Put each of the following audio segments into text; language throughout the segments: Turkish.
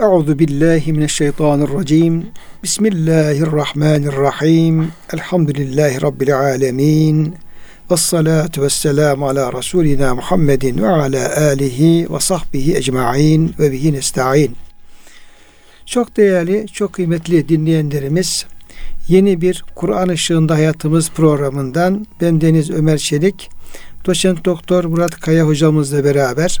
Euzu billahi mineşşeytanirracim. Bismillahirrahmanirrahim. Elhamdülillahi rabbil alamin. Ves salatu vesselam ala Resulina Muhammedin ve ala alihi ve sahbihi ecmaîn ve bihi nestaîn. Çok değerli, çok kıymetli dinleyenlerimiz, yeni bir Kur'an ışığında hayatımız programından ben Deniz Ömer Çelik, doçent doktor Murat Kaya hocamızla beraber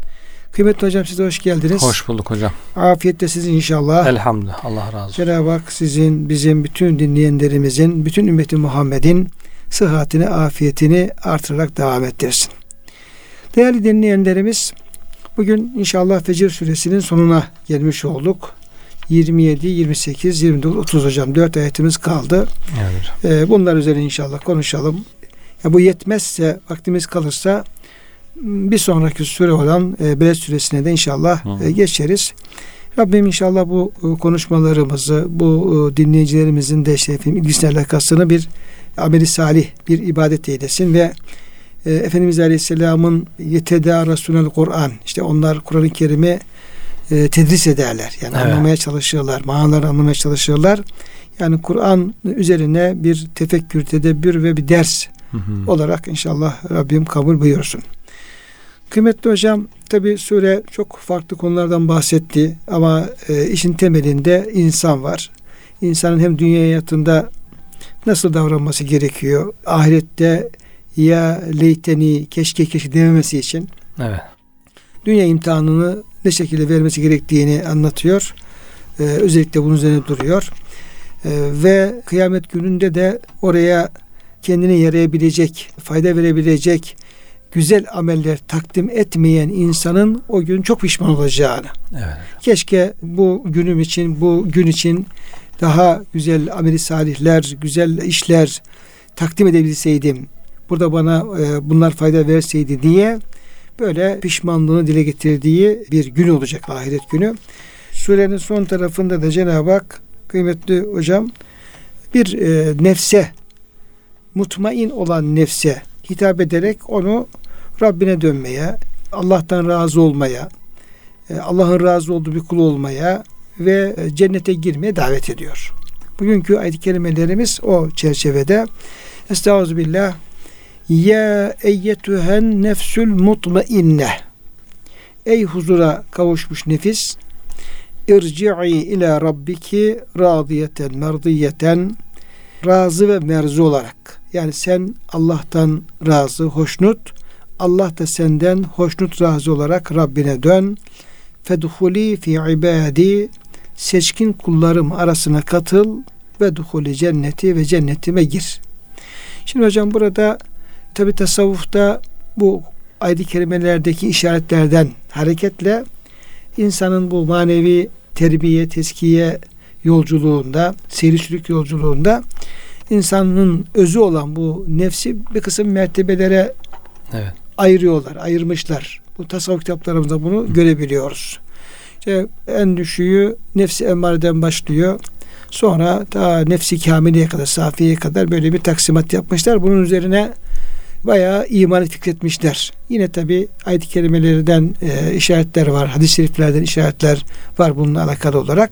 Kıymetli hocam size hoş geldiniz. Hoş bulduk hocam. Afiyette sizin inşallah. Elhamdülillah. Allah razı olsun. Cenab-ı Hak sizin, bizim, bütün dinleyenlerimizin, bütün ümmeti Muhammed'in sıhhatini, afiyetini artırarak devam ettirsin. Değerli dinleyenlerimiz, bugün inşallah Fecir suresinin sonuna gelmiş olduk. 27, 28, 29, 30 hocam. Dört ayetimiz kaldı. Evet. Ee, bunlar üzerine inşallah konuşalım. Ya bu yetmezse, vaktimiz kalırsa bir sonraki süre olan e, Beled süresine de inşallah e, geçeriz. Rabbim inşallah bu e, konuşmalarımızı, bu e, dinleyicilerimizin de işte efendim, ilgisine alakasını bir ameli salih, bir ibadet eylesin ve e, Efendimiz Aleyhisselam'ın yeteda Resulel Kur'an, işte onlar Kur'an-ı Kerim'i e, tedris ederler. Yani Evet. anlamaya çalışıyorlar, manaları anlamaya çalışıyorlar. Yani Kur'an üzerine bir tefekkür, tedebbür ve bir ders Hı hı. olarak inşallah Rabbim kabul buyursun. Kıymetli hocam tabi sure çok farklı konulardan bahsetti ama e, işin temelinde insan var. İnsanın hem dünya hayatında nasıl davranması gerekiyor, ahirette ya leyteni keşke keşke dememesi için Evet. dünya imtihanını ne şekilde vermesi gerektiğini anlatıyor. Ee, özellikle bunun üzerine duruyor. Ee, ve kıyamet gününde de oraya kendine yarayabilecek, fayda verebilecek güzel ameller takdim etmeyen insanın o gün çok pişman olacağını. Evet. Keşke bu günüm için, bu gün için daha güzel ameli salihler, güzel işler takdim edebilseydim. Burada bana e, bunlar fayda verseydi diye böyle pişmanlığını dile getirdiği bir gün olacak ahiret günü. Surenin son tarafında da Cenab-ı Hak kıymetli hocam bir e, nefse mutmain olan nefse hitap ederek onu Rabbine dönmeye, Allah'tan razı olmaya, e, Allah'ın razı olduğu bir kul olmaya ve e, cennete girmeye davet ediyor. Bugünkü ayet-i kerimelerimiz o çerçevede. Estağfirullah. Ya eyyetühen nefsül mutmainne. Ey huzura kavuşmuş nefis. İrci'i ila rabbiki radiyeten merdiyeten razı ve merzi olarak. Yani sen Allah'tan razı, hoşnut. Allah da senden hoşnut razı olarak Rabbine dön. Fedhuli fi ibadi seçkin kullarım arasına katıl ve duhuli cenneti ve cennetime gir. Şimdi hocam burada tabi tasavvufta bu ayet-i kerimelerdeki işaretlerden hareketle insanın bu manevi terbiye, teskiye yolculuğunda, seyri sülük yolculuğunda insanın özü olan bu nefsi bir kısım mertebelere Evet. Ayırıyorlar, ayırmışlar. Bu tasavvuf kitaplarımızda bunu görebiliyoruz. İşte en düşüğü nefsi emmareden başlıyor. Sonra ta nefsi kamileye kadar, safiyeye kadar böyle bir taksimat yapmışlar. Bunun üzerine bayağı imanı fikretmişler. Yine tabi ayet-i kerimelerden e, işaretler var. Hadis-i şeriflerden işaretler var bununla alakalı olarak.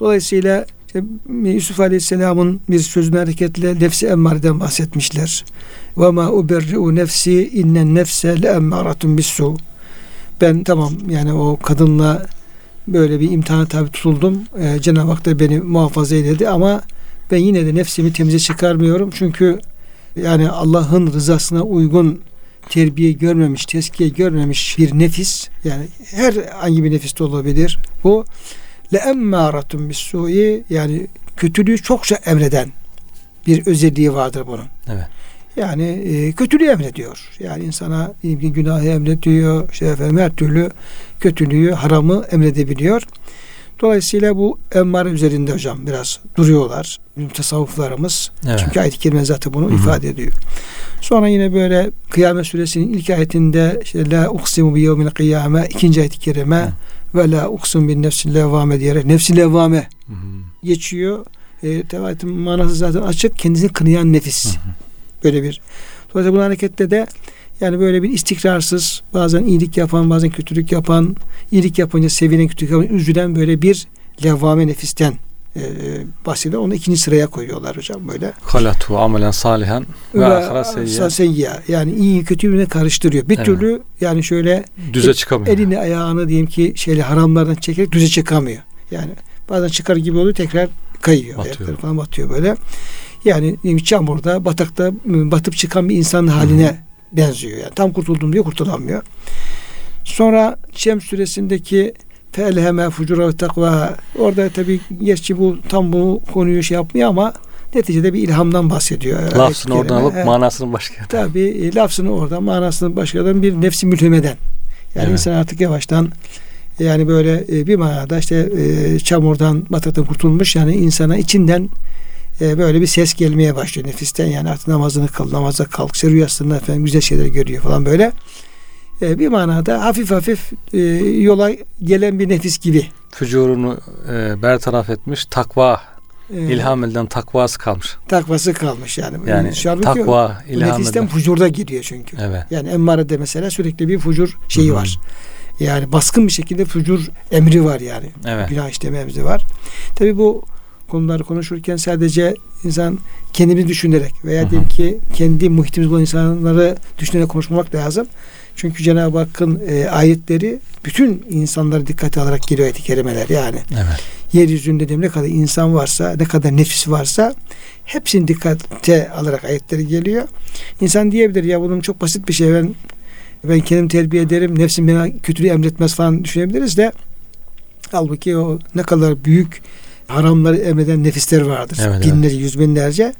Dolayısıyla işte Yusuf Aleyhisselam'ın bir sözüne hareketle nefsi emmareden bahsetmişler. Ve ma uberri'u nefsi innen nefse le emmâratun bissu. Ben tamam yani o kadınla böyle bir imtihana tabi tutuldum. Ee, Cenab-ı Hak da beni muhafaza eyledi ama ben yine de nefsimi temize çıkarmıyorum. Çünkü yani Allah'ın rızasına uygun terbiye görmemiş, teskiye görmemiş bir nefis yani her hangi bir nefis de olabilir. Bu le emmâratun bis-su'i yani kötülüğü çokça emreden bir özelliği vardır bunun. Evet. Yani e, kötülüğü emrediyor. Yani insana günahı emrediyor. İşte efendim her türlü kötülüğü, haramı emredebiliyor. Dolayısıyla bu emmare üzerinde hocam biraz duruyorlar. Tasavvuflarımız. Evet. Çünkü ayet-i kerime zaten bunu Hı hı. ifade ediyor. Sonra yine böyle Kıyamet suresinin ilk ayetinde işte la uksimu bi yevmil kıyame ikinci ayet-i kerime ve la uksim bin nefsil levvame diyerek nefsi levvame Hı hı. geçiyor. E, ayetin manası zaten açık. Kendisini kınayan nefis. Hı hı. Böyle bir. Dolayısıyla bu harekette de yani böyle bir istikrarsız, bazen iyilik yapan, bazen kötülük yapan, iyilik yapınca sevinen, kötülük yapan, üzülen böyle bir levvame nefisten e, bahsediyor. Onu ikinci sıraya koyuyorlar hocam böyle. Halatu amelen salihan ve ahira seyyiyen. seyya. Yani iyi kötü birbirine karıştırıyor. Bir Evet. türlü yani şöyle Düze çıkamıyor. elini ayağını diyelim ki şeyle haramlardan çekerek düze çıkamıyor. Yani bazen çıkar gibi oluyor tekrar kayıyor. Batıyor. Falan batıyor böyle. Yani çamurda, batakta batıp çıkan bir insanın haline benziyor. Yani tam kurtuldum diyor kurtulamıyor. Sonra Şems suresindeki felheme fucura ve takva orada tabi gerçi bu tam bu konuyu şey yapmıyor ama neticede bir ilhamdan bahsediyor. Lafzını oradan alıp manasını başka. Tabi e, lafzını oradan manasını başkadan bir nefsi mülhemeden. Yani Evet. insan artık yavaştan yani böyle e, bir manada işte e, çamurdan bataktan kurtulmuş yani insana içinden e, böyle bir ses gelmeye başlıyor nefisten yani artık namazını kıl namaza kalk işte rüyasında efendim güzel şeyler görüyor falan böyle E, bir manada hafif hafif e, yola gelen bir nefis gibi Fücurunu e, bertaraf etmiş. Takva, e, ilham edilen takvası kalmış. takvası kalmış yani. Yani halbuki takva, o ilham nefisten edilen. fucurda giriyor çünkü. Evet. Yani emmarede mesela sürekli bir fucur şeyi Hı hı. var. Yani baskın bir şekilde fucur emri var yani. Evet. Günah işleme emri var. Tabi bu konuları konuşurken sadece insan kendini düşünerek veya diyelim ki kendi muhitimiz olan insanları düşünerek konuşmamak lazım. Çünkü Cenab-ı Hakk'ın e, ayetleri bütün insanları dikkate alarak geliyor ayet-i kerimeler yani. Evet. Yeryüzünde de ne kadar insan varsa, ne kadar nefis varsa hepsini dikkate alarak ayetleri geliyor. İnsan diyebilir ya bunun çok basit bir şey ben ben kendim terbiye ederim, nefsim bana kötülüğü emretmez falan düşünebiliriz de halbuki o ne kadar büyük haramları emreden nefisler vardır. Evet, Binlerce, yüz binlerce.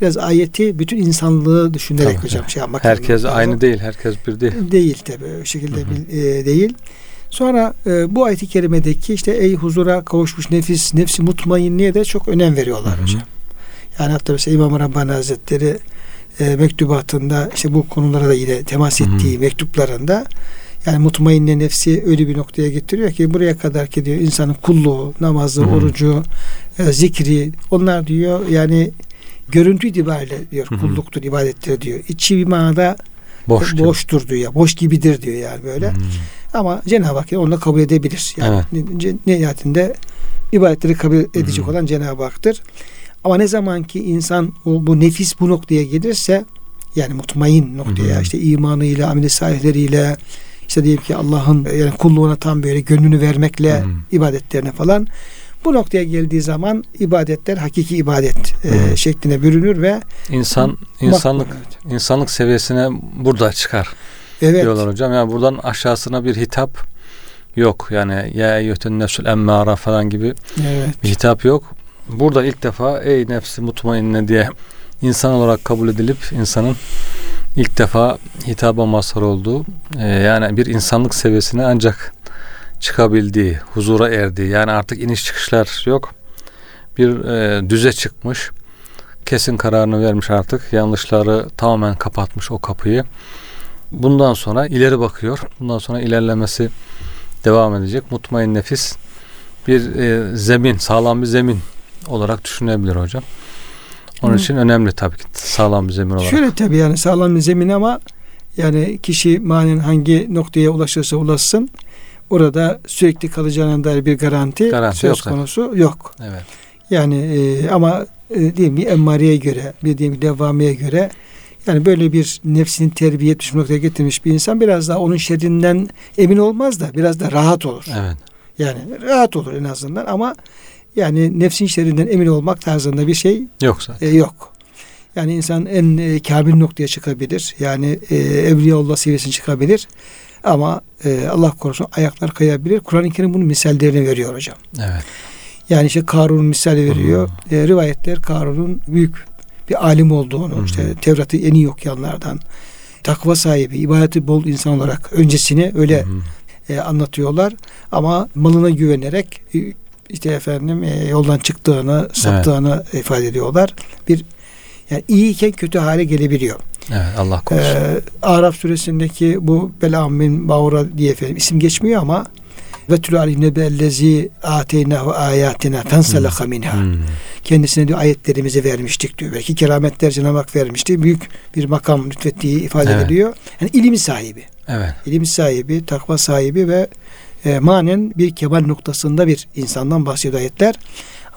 Biraz ayeti bütün insanlığı düşünerek Tabii, hocam tabii. şey yapmak Herkes lazım. aynı değil. Herkes bir değil. Değil tabi o şekilde Hı hı. bil- e, değil. Sonra e, bu ayet-i kerimedeki işte ey huzura kavuşmuş nefis, nefsi mutmainliğe de çok önem veriyorlar Hı hı. hocam. Yani hatta mesela İmam Rabbani Hazretleri e, mektubatında işte bu konulara da yine temas ettiği mektuplarında yani mutmainne nefsi öyle bir noktaya getiriyor ki buraya kadar ki diyor insanın kulluğu, namazı, Hı hı. orucu, e, zikri onlar diyor yani görüntü itibariyle diyor Hı hı. kulluktur, ibadettir diyor. İçi bir manada Boş. gibi. boştur diyor. Boş gibidir diyor yani böyle. Hmm. Ama Cenab-ı Hak onu da kabul edebilir. Yani ne- nihayetinde ibadetleri kabul edecek Hı. olan Cenab-ı Hak'tır. Ama ne zaman ki insan o, bu nefis bu noktaya gelirse yani mutmain noktaya Hı hı. işte imanıyla, ameli sahihleriyle işte diyelim ki Allah'ın yani kulluğuna tam böyle gönlünü vermekle hı. ibadetlerine falan bu noktaya geldiği zaman ibadetler hakiki ibadet e, Hı hı. şekline bürünür ve İnsan insanlık makbul, evet. insanlık seviyesine burada çıkar Evet. diyorlar hocam. Yani buradan aşağısına bir hitap yok. Yani ya eyyühten nefsül emmara falan gibi Evet. bir hitap yok. Burada ilk defa ey nefsi mutmainne diye insan olarak kabul edilip insanın ilk defa hitaba mazhar olduğu e, yani bir insanlık seviyesine ancak çıkabildiği, huzura erdiği yani artık iniş çıkışlar yok. Bir e, düze çıkmış. Kesin kararını vermiş artık. Yanlışları tamamen kapatmış o kapıyı. Bundan sonra ileri bakıyor. Bundan sonra ilerlemesi devam edecek. Mutmain nefis bir e, zemin, sağlam bir zemin olarak düşünebilir hocam. Onun Hı. için önemli tabii ki sağlam bir zemin olarak. Şöyle tabii yani sağlam bir zemin ama yani kişi manen hangi noktaya ulaşırsa ulaşsın orada sürekli kalacağına dair bir garanti, Garanti söz yok tabii. konusu yok. Evet. Yani e, ama e, diyelim bir emmareye göre, bir diyelim ki devameye göre yani böyle bir nefsini terbiye etmiş bir noktaya getirmiş bir insan biraz daha onun şerrinden emin olmaz da biraz da rahat olur. Evet. Yani rahat olur en azından ama yani nefsin şerrinden emin olmak tarzında bir şey Yoksa. e, yok. Yani insan en e, kamil noktaya çıkabilir. Yani e, Evliyaullah seviyesine çıkabilir. Ama e, Allah korusun ayaklar kayabilir. Kur'an-ı Kerim bunun misallerini veriyor hocam. Evet. Yani işte Karun misali veriyor. E, rivayetler Karun'un büyük bir alim olduğunu, hı. işte Tevrat'ı en iyi okuyanlardan, takva sahibi, ibadeti bol insan olarak öncesini öyle e, anlatıyorlar. Ama malına güvenerek e, işte efendim e, yoldan çıktığını, saptığını ifade ediyorlar. Bir yani iyiyken kötü hale gelebiliyor. Evet Allah korusun. Ee, Arap suresindeki bu Belam bin Bavra diye efendim isim geçmiyor ama ve tülü aleyhim nebellezi ateynahu ayatina fenselaka minha. Hmm. Kendisine diyor ayetlerimizi vermiştik diyor. Belki kerametler Cenab-ı Hak vermişti. Büyük bir makam lütfettiği ifade Evet. ediliyor. Yani ilim sahibi. Evet. ilim sahibi, takva sahibi ve e, manen bir kemal noktasında bir insandan bahsediyor ayetler.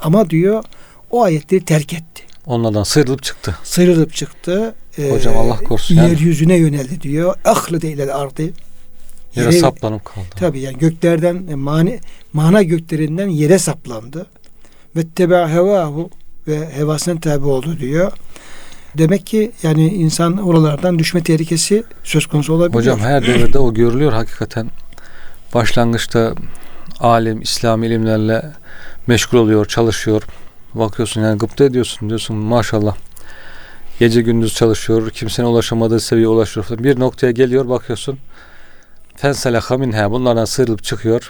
Ama diyor o ayetleri terk etti. Onlardan sıyrılıp çıktı. Sıyrılıp çıktı. E, Hocam Allah korusun yani. Yeryüzüne yöneldi diyor. Ahlı ile ardı. Yere Yere- saplanıp kaldı. Tabii yani göklerden e, mani, mana göklerinden yere saplandı. Ve teba hevahu ve hevasına tabi oldu diyor. Demek ki yani insan oralardan düşme tehlikesi söz konusu olabilir. Hocam her devirde o görülüyor hakikaten. Başlangıçta alim, İslami ilimlerle meşgul oluyor, çalışıyor. Bakıyorsun yani gıpta ediyorsun diyorsun maşallah. Gece gündüz çalışıyor, kimsenin ulaşamadığı seviyeye ulaşıyor. Bir noktaya geliyor bakıyorsun. Fenseleha minha bunlardan sıyrılıp çıkıyor.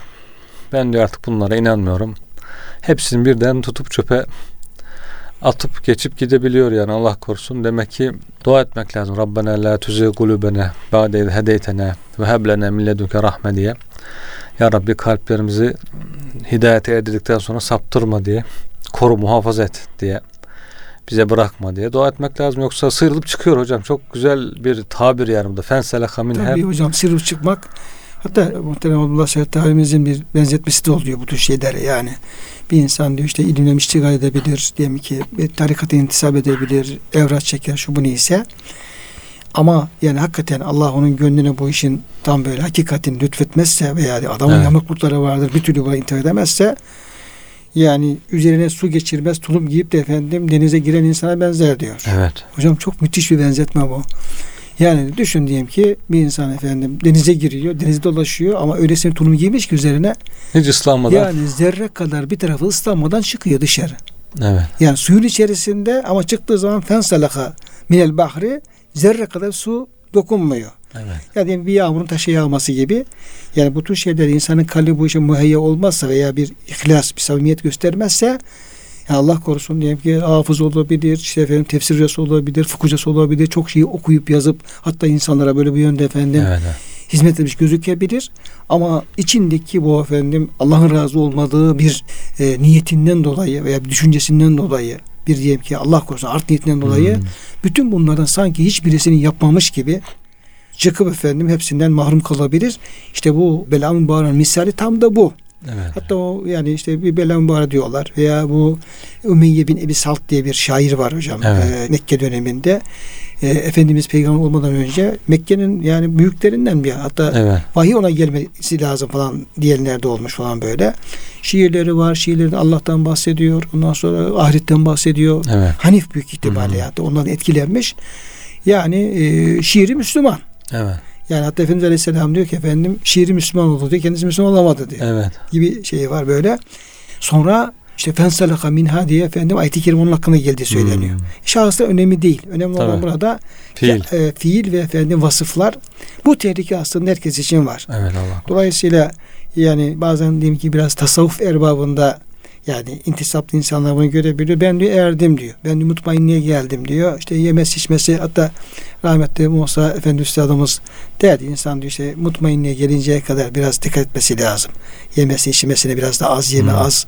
Ben diyor artık bunlara inanmıyorum. Hepsini birden tutup çöpe atıp geçip gidebiliyor yani Allah korusun. Demek ki dua etmek lazım. Rabbena la tuzigh kulubena ba'de iz hedeytena ve heb lena min ledunke rahme diye. Ya Rabbi kalplerimizi hidayete erdirdikten sonra saptırma diye. Koru muhafaza et diye. Bize bırakma diye dua etmek lazım. Yoksa sıyrılıp çıkıyor hocam. Çok güzel bir tabir yani bu da. Fenseleha min Tabii hocam sırrı çıkmak hatta muhterem Abdullah Talimizin bir benzetmesi de oluyor bu tür şeylere yani. Bir insan diyor işte ilimle iştigal edebilir diyelim ki bir tarikata intisap edebilir evrat çeker şu bu neyse ama yani hakikaten Allah onun gönlüne bu işin tam böyle hakikatini lütfetmezse veya adamın Evet. yamuklukları vardır bir türlü buna intihar edemezse yani üzerine su geçirmez tulum giyip de efendim denize giren insana benzer diyor. Evet. Hocam çok müthiş bir benzetme bu. Yani düşün diyelim ki bir insan efendim denize giriyor, denizde dolaşıyor ama öylesine tulum giymiş ki üzerine Hiç ıslanmadan. yani zerre kadar bir tarafı ıslanmadan çıkıyor dışarı. Evet. Yani suyun içerisinde ama çıktığı zaman fensalaka minel bahri zerre kadar su dokunmuyor. Evet. Ya diyelim bir yağmurun taşı yağması gibi. Yani bu tür şeyler insanın kalbi bu işe müheyya olmazsa veya bir ihlas, bir samimiyet göstermezse ya Allah korusun diyelim ki hafız olabilir, işte efendim tefsir hocası olabilir, fıkıh hocası olabilir. Çok şeyi okuyup yazıp hatta insanlara böyle bir yönde efendim Evet. evet. hizmet etmiş gözükebilir. Ama içindeki bu efendim Allah'ın razı olmadığı bir e, niyetinden dolayı veya bir düşüncesinden dolayı bir diyelim ki Allah korusun art niyetinden dolayı Hmm. bütün bunlardan sanki hiçbirisini yapmamış gibi çıkıp efendim hepsinden mahrum kalabilir. İşte bu bela mübarek misali tam da bu. Evet. Hatta o yani işte bir bela mübarek diyorlar veya bu Ümeyye bin Ebi Salt diye bir şair var hocam Evet. Ee, Mekke döneminde. Ee, Efendimiz peygamber olmadan önce Mekke'nin yani büyüklerinden bir hatta Evet. vahiy ona gelmesi lazım falan diyenler de olmuş falan böyle. Şiirleri var. Şiirlerinde Allah'tan bahsediyor. Ondan sonra ahiretten bahsediyor. Evet. Hanif büyük ihtimalle hatta ondan etkilenmiş. Yani e, şiiri Müslüman. Evet. Yani hatta Efendimiz Aleyhisselam diyor ki efendim şiiri Müslüman oldu diyor. Kendisi Müslüman olamadı diyor. Evet. Gibi şey var böyle. Sonra işte fensalaka minha diye efendim ayet-i kerime onun hakkında geldiği söyleniyor. Hmm. Şahıs da önemli değil. Önemli olan Tabii. burada Fiil. e, fiil ve efendim vasıflar. Bu tehlike aslında herkes için var. Evet Allah. Dolayısıyla yani bazen diyelim ki biraz tasavvuf erbabında yani intisaplı insanlar bunu görebiliyor. Ben diyor erdim diyor. Ben diyor mutmainliğe geldim diyor. İşte yemesi içmesi hatta rahmetli Musa Efendi Üstadımız derdi insan diyor işte mutmainliğe gelinceye kadar biraz dikkat etmesi lazım. Yemesi içmesine biraz da az yeme Hmm. az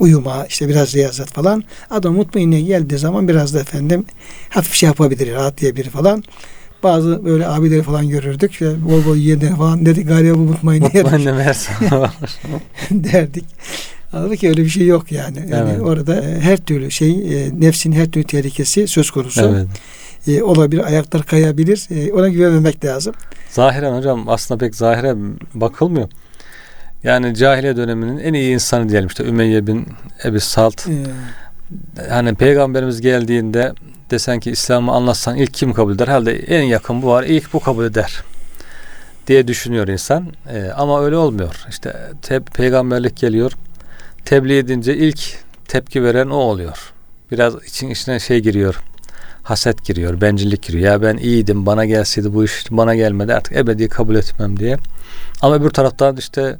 uyuma işte biraz riyazet falan. Adam mutmainliğe geldiği zaman biraz da efendim hafif şey yapabilir rahatlayabilir falan. Bazı böyle abileri falan görürdük. ve Bol bol yiyenler falan dedik galiba bu Mutmainne meğerse. derdik. Halbuki öyle bir şey yok yani. yani Evet. Orada e, her türlü şey e, nefsin her türlü tehlikesi söz konusu. evet. E, olabilir, ayaklar kayabilir. E, ona güvenmemek lazım. Zahiren hocam aslında pek zahire bakılmıyor. Yani cahiliye döneminin en iyi insanı diyelim işte Ümeyye bin Ebi Salt. E, Hani peygamberimiz geldiğinde desen ki İslam'ı anlatsan ilk kim kabul eder? Herhalde en yakın bu var. ilk bu kabul eder diye düşünüyor insan. Ee, ama öyle olmuyor. İşte te- peygamberlik geliyor. Tebliğ edince ilk tepki veren o oluyor. Biraz için içine şey giriyor. Haset giriyor, bencillik giriyor. Ya ben iyiydim, bana gelseydi bu iş bana gelmedi artık ebedi kabul etmem diye. Ama öbür taraftan işte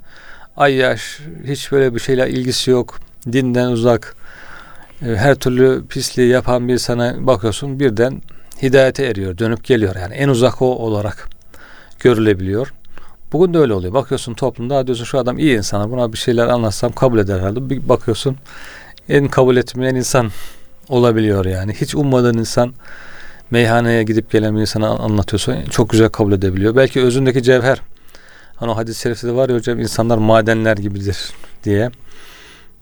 ay yaş hiç böyle bir şeyle ilgisi yok. dinden uzak, e, her türlü pisliği yapan bir sana bakıyorsun birden hidayete eriyor, dönüp geliyor. Yani en uzak o olarak görülebiliyor. Bugün de öyle oluyor. Bakıyorsun toplumda diyorsun şu adam iyi insan. Buna bir şeyler anlatsam kabul eder herhalde. Bir bakıyorsun en kabul etmeyen insan olabiliyor yani. Hiç ummadığın insan meyhaneye gidip gelen bir insana anlatıyorsa çok güzel kabul edebiliyor. Belki özündeki cevher. Hani o hadis-i şerifte de var ya hocam insanlar madenler gibidir diye.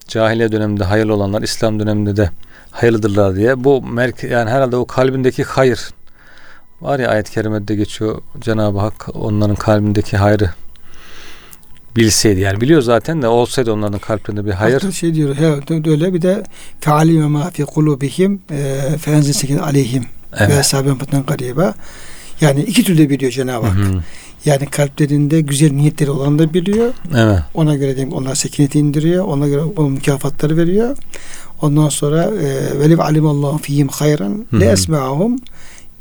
Cahiliye döneminde hayırlı olanlar İslam döneminde de hayırlıdırlar diye. Bu merke yani herhalde o kalbindeki hayır var ya ayet-i kerimede geçiyor Cenab-ı Hak onların kalbindeki hayrı bilseydi yani biliyor zaten de olsaydı onların kalplerinde bir hayır. Hatta şey diyor he, öyle bir de fealime ma fi kulubihim e, fenzil sekin aleyhim Evet. ve sahaben fıtnan gariba. Yani iki türlü biliyor Cenab-ı Hak. Yani kalplerinde güzel niyetleri olan da biliyor. Evet. Ona göre diyeyim onlar sekineti indiriyor. Ona göre o mükafatları veriyor. Ondan sonra e, velev alimallahu fihim hayran le esma'ahum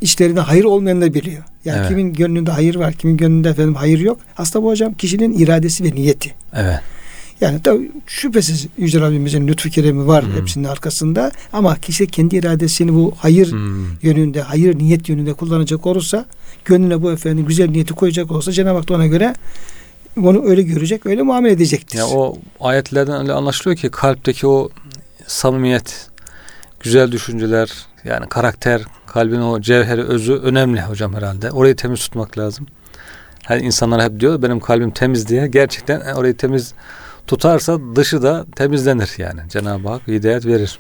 içlerinde hayır olmayanı da biliyor. Yani Evet. kimin gönlünde hayır var, kimin gönlünde efendim hayır yok. Aslında bu hocam kişinin iradesi ve niyeti. Evet. Yani tabii şüphesiz Yüce Rabbimizin lütfu keremi var Hı. hepsinin arkasında ama kişi kendi iradesini bu hayır Hmm. yönünde, hayır niyet yönünde kullanacak olursa, gönlüne bu efendim güzel niyeti koyacak olsa Cenab-ı Hak da ona göre onu öyle görecek, öyle muamele edecektir. Ya o ayetlerden öyle anlaşılıyor ki kalpteki o samimiyet, güzel düşünceler, yani karakter, kalbin o cevheri, özü önemli hocam herhalde. Orayı temiz tutmak lazım. Her insanlar hep diyor benim kalbim temiz diye. Gerçekten orayı temiz tutarsa dışı da temizlenir yani. Cenab-ı Hak hidayet verir.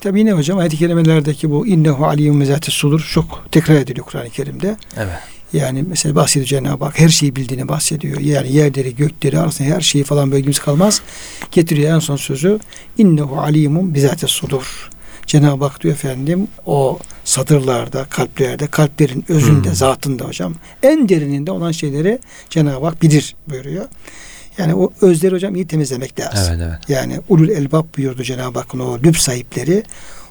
Tabii yine hocam ayet-i kerimelerdeki bu innehu aliyyum mezati sudur çok tekrar ediliyor Kur'an-ı Kerim'de. Evet. Yani mesela bahsediyor Cenab-ı Hak her şeyi bildiğini bahsediyor. Yani yerleri, gökleri arasında her şeyi falan böyle kimse kalmaz. Getiriyor en son sözü innehu alimun bizate sudur. Cenab-ı Hak diyor efendim o satırlarda, kalplerde, kalplerin özünde, Hmm. zatında hocam en derininde olan şeyleri Cenab-ı Hak bilir buyuruyor. Yani o özleri hocam iyi temizlemek lazım. Evet evet. Yani ulul elbab buyurdu Cenab-ı Hakk'ın o lüb sahipleri.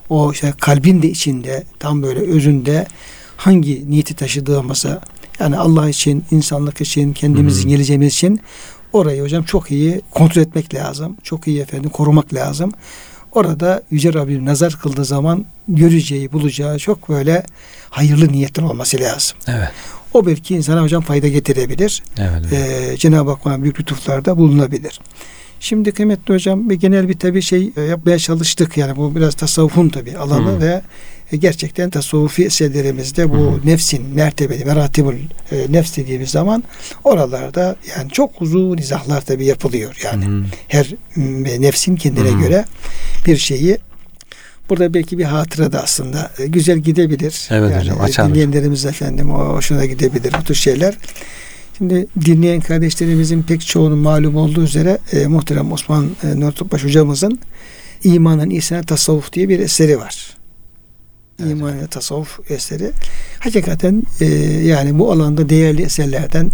O işte kalbin de içinde tam böyle özünde hangi niyeti taşıdığımızı yani Allah için, insanlık için, kendimiz için, Hı hı. geleceğimiz için orayı hocam çok iyi kontrol etmek lazım. Çok iyi efendim korumak lazım. Orada Yüce Rabbim nazar kıldığı zaman göreceği, bulacağı çok böyle hayırlı niyetler olması lazım. Evet. O belki insana hocam fayda getirebilir Evet. evet. e, Cenab-ı Hak bana büyük lütuflarda bulunabilir. Şimdi kıymetli hocam bir genel bir tabi şey e, yapmaya çalıştık. Yani bu biraz tasavvufun tabi alanı Hı. ve e, gerçekten tasavvufi eserlerimizde bu Hı. nefsin mertebeli meratibul e, nefs dediğimiz zaman oralarda yani çok uzun izahlar tabi yapılıyor. Yani Hı. her m, nefsin kendine Hı. göre bir şeyi Burada belki bir hatıra da aslında e, güzel gidebilir. Evet yani hocam, açar hocam. dinleyenlerimiz efendim o hoşuna gidebilir bu tür şeyler. Şimdi dinleyen kardeşlerimizin pek çoğunun malum olduğu üzere e, muhterem Osman e, Nur Topbaş hocamızın İmanın İhsanı Tasavvuf diye bir eseri var. Evet. İmanın Tasavvuf eseri. Hakikaten e, yani bu alanda değerli eserlerden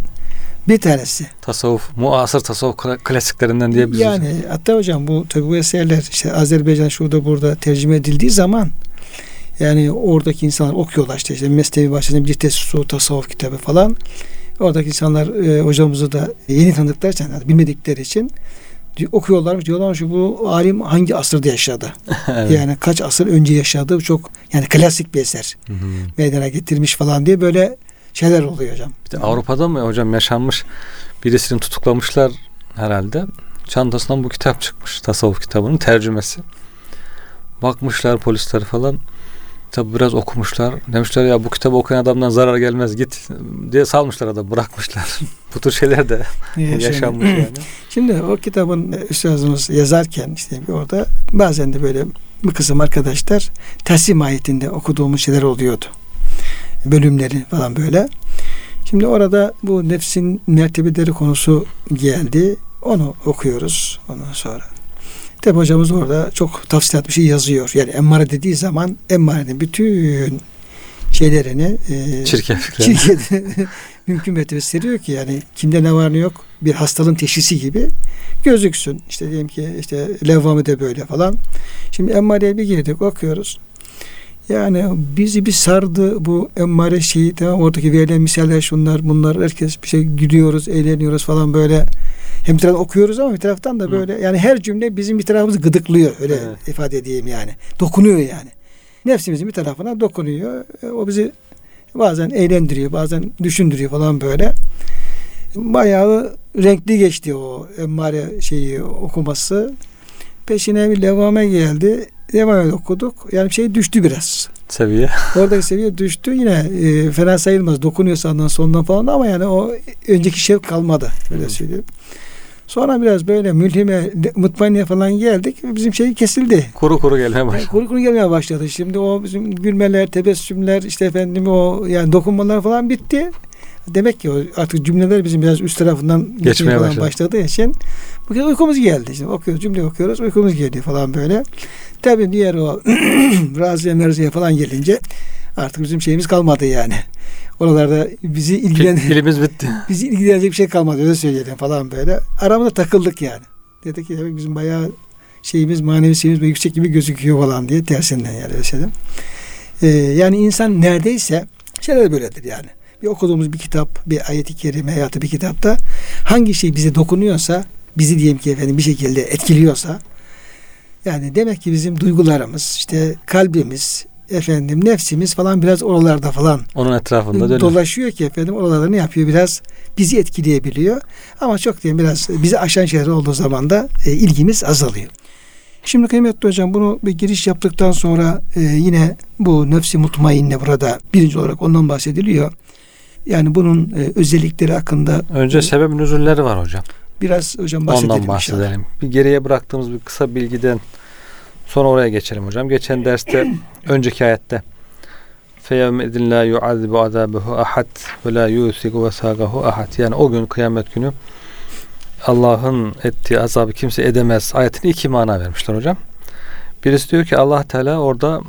bir tanesi. Tasavvuf, muasır tasavvuf kla- klasiklerinden diyebiliriz. Yani hatta hocam bu tabi bu eserler işte Azerbaycan şurada burada tercüme edildiği zaman yani oradaki insanlar okuyorlar işte, işte Mesnevi başında bir tesu tasavvuf kitabı falan. Oradaki insanlar e, hocamızı da yeni tanıdıkları için yani bilmedikleri için okuyorlarmış diyorlarmış bu alim hangi asırda yaşadı? evet. Yani kaç asır önce yaşadı? Çok yani klasik bir eser Hı hı. meydana getirmiş falan diye böyle şeyler oluyor hocam. Bir de Avrupa'da mı hocam yaşanmış birisini tutuklamışlar herhalde. Çantasından bu kitap çıkmış. Tasavvuf kitabının tercümesi. Bakmışlar polisler falan. Tabi biraz okumuşlar. Demişler ya bu kitabı okuyan adamdan zarar gelmez git diye salmışlar adam bırakmışlar. bu tür şeyler de yaşanmış yani. Şimdi o kitabın üstadımız yazarken işte orada bazen de böyle bir kısım arkadaşlar teslim ayetinde okuduğumuz şeyler oluyordu. Bölümleri falan böyle. Şimdi orada bu nefsin mertebeleri konusu geldi. Onu okuyoruz ondan sonra. Tabi hocamız orada çok tafsilat bir şey yazıyor. Yani emmare dediği zaman emmarenin bütün şeylerini e. Çirkin mümkün mertebe seriyor ki yani kimde ne var ne yok bir hastalığın teşhisi gibi gözüksün. İşte diyelim ki işte levvamı da böyle falan. Şimdi emmareye bir girdik okuyoruz. Yani bizi bir sardı bu emmare şeyi tamam oradaki verilen misaller şunlar bunlar herkes bir şey gülüyoruz eğleniyoruz falan böyle. Hem bir taraftan okuyoruz ama bir taraftan da böyle yani her cümle bizim bir tarafımızı gıdıklıyor öyle Evet. ifade edeyim yani. Dokunuyor yani. Nefsimizin bir tarafına dokunuyor. E, o bizi bazen eğlendiriyor bazen düşündürüyor falan böyle. Bayağı renkli geçti o emmare şeyi okuması. Peşine bir levame geldi levame okuduk yani şey düştü biraz Seviye. Oradaki seviye düştü yine e, fena sayılmaz. Dokunuyor sandığın sondan falan ama yani o önceki şevk kalmadı. Öyle Hı. söyleyeyim. Sonra biraz böyle mülhime, mutmainne falan geldik. Bizim şey kesildi. Kuru kuru gelmeye Yani başladı. kuru kuru gelmeye başladı. Şimdi o bizim gülmeler, tebessümler, işte efendim o yani dokunmalar falan bitti. Demek ki artık cümleler bizim biraz üst tarafından Geçmeye başladı. başladığı için bu kez uykumuz geldi. Şimdi okuyoruz, cümle okuyoruz, uykumuz geliyor falan böyle. Tabii diğer o raziye merziye falan gelince artık bizim şeyimiz kalmadı yani. Oralarda bizi ilgilen Dilimiz bitti. bizi ilgilenecek bir şey kalmadı öyle söyleyelim falan böyle. Aramızda takıldık yani. Dedik ki demek bizim bayağı şeyimiz manevi böyle yüksek gibi gözüküyor falan diye tersinden yani şeyden. Ee, yani insan neredeyse şeyler böyledir yani. Bir okuduğumuz bir kitap, bir ayeti kerime hayatı bir kitapta hangi şey bize dokunuyorsa, bizi diyelim ki efendim bir şekilde etkiliyorsa yani demek ki bizim duygularımız, işte kalbimiz, efendim nefsimiz falan biraz oralarda falan Onun etrafında dönüyor. dolaşıyor ki efendim oralarda ne yapıyor biraz bizi etkileyebiliyor ama çok diyelim biraz bizi aşan şeyler olduğu zaman da e, ilgimiz azalıyor. Şimdi kıymetli hocam bunu bir giriş yaptıktan sonra e, yine bu nefsi mutmainne burada birinci olarak ondan bahsediliyor. Yani bunun e, özellikleri hakkında önce sebep nüzulleri var hocam. Biraz hocam bahsedelim. Ondan bahsedelim. Inşallah. Bir geriye bıraktığımız bir kısa bilgiden sonra oraya geçelim hocam. Geçen derste önceki ayette feyevme idin la yuazibu azabehu ahad ve la yusiku vesagahu ahad. Yani o gün kıyamet günü Allah'ın ettiği azabı kimse edemez. Ayetini iki mana vermişler hocam. Birisi diyor ki Allah Teala orada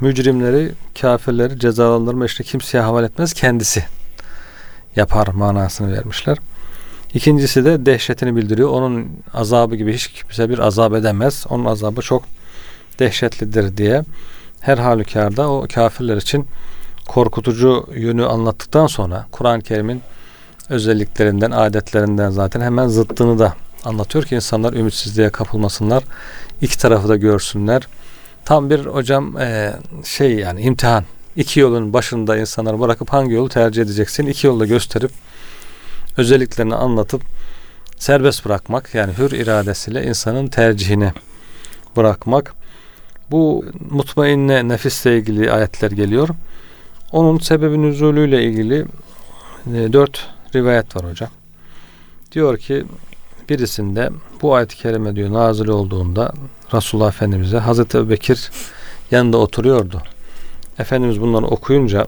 mücrimleri, kafirleri cezalandırma işini kimseye havale etmez kendisi yapar manasını vermişler. İkincisi de dehşetini bildiriyor. Onun azabı gibi hiç kimse bir azap edemez. Onun azabı çok dehşetlidir diye her halükarda o kafirler için korkutucu yönü anlattıktan sonra Kur'an-ı Kerim'in özelliklerinden, adetlerinden zaten hemen zıttını da anlatıyor ki insanlar ümitsizliğe kapılmasınlar. İki tarafı da görsünler. Tam bir hocam şey yani imtihan. İki yolun başında insanları bırakıp hangi yolu tercih edeceksin? İki yolu da gösterip özelliklerini anlatıp serbest bırakmak yani hür iradesiyle insanın tercihini bırakmak. Bu mutmainne nefisle ilgili ayetler geliyor. Onun sebebi nüzulüyle ilgili e, dört rivayet var hocam. Diyor ki birisinde bu ayet-i kerime diyor nazil olduğunda Resulullah Efendimiz'e Hazreti Ebubekir yanında oturuyordu. Efendimiz bunları okuyunca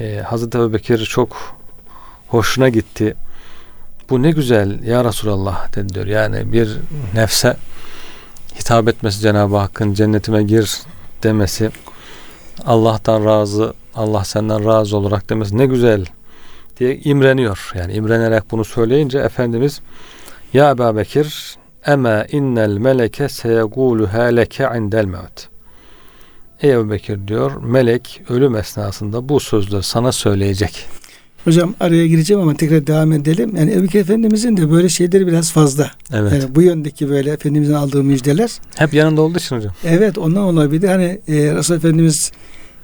e, Hazreti Ebubekir çok hoşuna gitti. Bu ne güzel ya Resulallah dedi diyor. Yani bir nefse hitap etmesi Cenab-ı Hakk'ın cennetime gir demesi Allah'tan razı Allah senden razı olarak demesi ne güzel diye imreniyor. Yani imrenerek bunu söyleyince Efendimiz Ya Ebu Bekir Ema innel meleke seyeguluha leke indel mevt Ey Ebu Bekir diyor melek ölüm esnasında bu sözleri sana söyleyecek. Hocam araya gireceğim ama tekrar devam edelim. Yani Ebu Bekir Efendimizin de böyle şeyleri biraz fazla. Evet. Yani bu yöndeki böyle Efendimizin aldığı müjdeler Hep yanında olduğu için hocam. Evet ondan olabilir. Hani e, Resul Efendimiz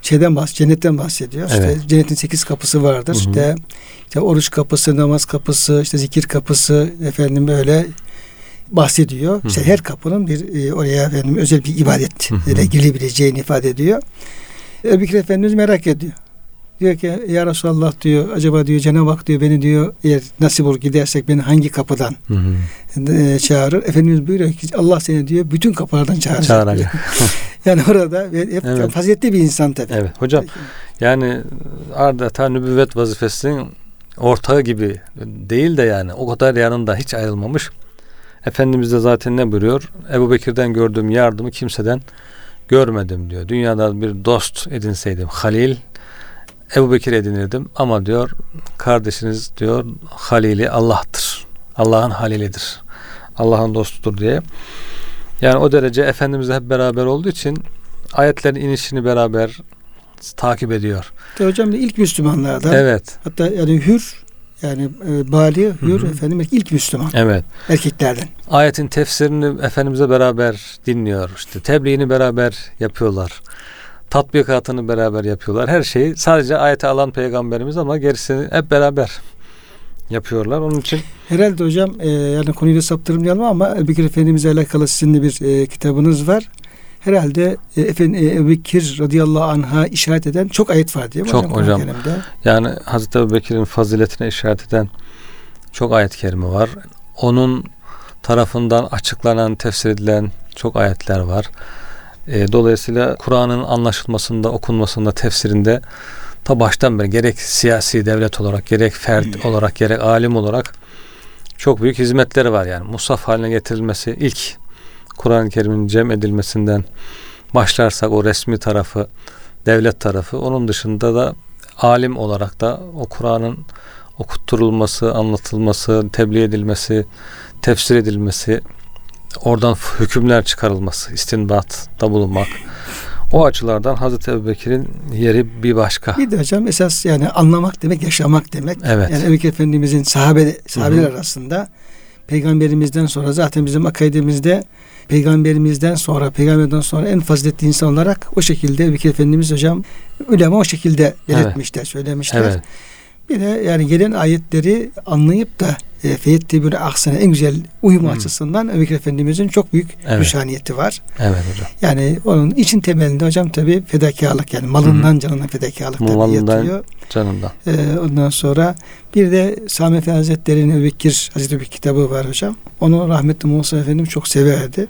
şeyden bahs cennetten bahsediyor. Evet. İşte cennetin sekiz kapısı vardır. Hı hı. İşte, işte oruç kapısı, namaz kapısı, işte zikir kapısı efendim böyle bahsediyor. Hı İşte her kapının bir e, oraya efendim özel bir ibadet Hı hı. ile girebileceğini ifade ediyor. Ebu Bekir Efendimiz merak ediyor. Diyor ki ya Resulallah diyor acaba diyor Cenab-ı Hak diyor beni diyor eğer nasip olur gidersek beni hangi kapıdan Hı hı. e, çağırır. Efendimiz buyuruyor ki Allah seni diyor bütün kapılardan çağıracak. Çağıracak. Yani orada hep Evet. faziletli bir insan tabii. Evet hocam yani adeta nübüvvet vazifesinin ortağı gibi değil de yani o kadar yanında hiç ayrılmamış. Efendimiz de zaten ne buyuruyor? Ebu Bekir'den gördüğüm yardımı kimseden görmedim diyor. Dünyada bir dost edinseydim Halil Ebu Bekir edinirdim ama diyor kardeşiniz diyor Halili Allah'tır. Allah'ın halilidir. Allah'ın dostudur diye. Yani o derece Efendimizle hep beraber olduğu için ayetlerin inişini beraber takip ediyor. De hocam ilk Müslümanlardan. Evet. Hatta yani hür yani e, bali hür Hı hı. efendim ilk Müslüman Evet. erkeklerden. Ayetin tefsirini Efendimiz'e beraber dinliyor. İşte tebliğini beraber yapıyorlar. Tatbikatını beraber yapıyorlar. Her şeyi sadece ayeti alan peygamberimiz ama gerisini hep beraber yapıyorlar. Onun için Herhalde hocam e, yani konuyu da saptırmayalım ama Ebu Bekir Efendimiz'e alakalı sizin de bir e, kitabınız var. Herhalde e, efendim, e, Ebu Bekir radıyallahu anh'a işaret eden çok ayet var mi? Çok hocam. Kerim'de? yani Hazreti Ebu Bekir'in faziletine işaret eden çok ayet-i kerime var. Onun tarafından açıklanan, tefsir edilen çok ayetler var. E, dolayısıyla Kur'an'ın anlaşılmasında, okunmasında, tefsirinde ta baştan beri gerek siyasi devlet olarak, gerek fert olarak, gerek alim olarak çok büyük hizmetleri var yani. Musaf haline getirilmesi ilk Kur'an-ı Kerim'in cem edilmesinden başlarsak o resmi tarafı, devlet tarafı. Onun dışında da alim olarak da o Kur'an'ın okutturulması, anlatılması, tebliğ edilmesi, tefsir edilmesi, oradan hükümler çıkarılması, istinbatta bulunmak. O açılardan Hazreti Ebubekir'in yeri bir başka. Bir de hocam esas yani anlamak demek yaşamak demek. Evet. Yani Ebu Bekir Efendimiz'in sahabe, sahabeler arasında peygamberimizden sonra zaten bizim akaidemizde peygamberimizden sonra peygamberden sonra en faziletli insan olarak o şekilde Bekir Efendimiz hocam ulema o şekilde belirtmişler, söylemişler. Evet. Bir de yani gelen ayetleri anlayıp da e, feyetti böyle aksine en güzel uyum Hı. açısından Ebu Bekir Efendimiz'in çok büyük Evet. müşaniyeti var. Evet hocam. Yani onun için temelinde hocam tabi fedakarlık yani malından canına fedakarlık tabii Malından yatıyor. Canından. Ee, ondan sonra bir de Sami Efendi Hazretleri'nin Ebu Bekir Hazreti bir kitabı var hocam. Onu rahmetli Musa Efendim çok severdi.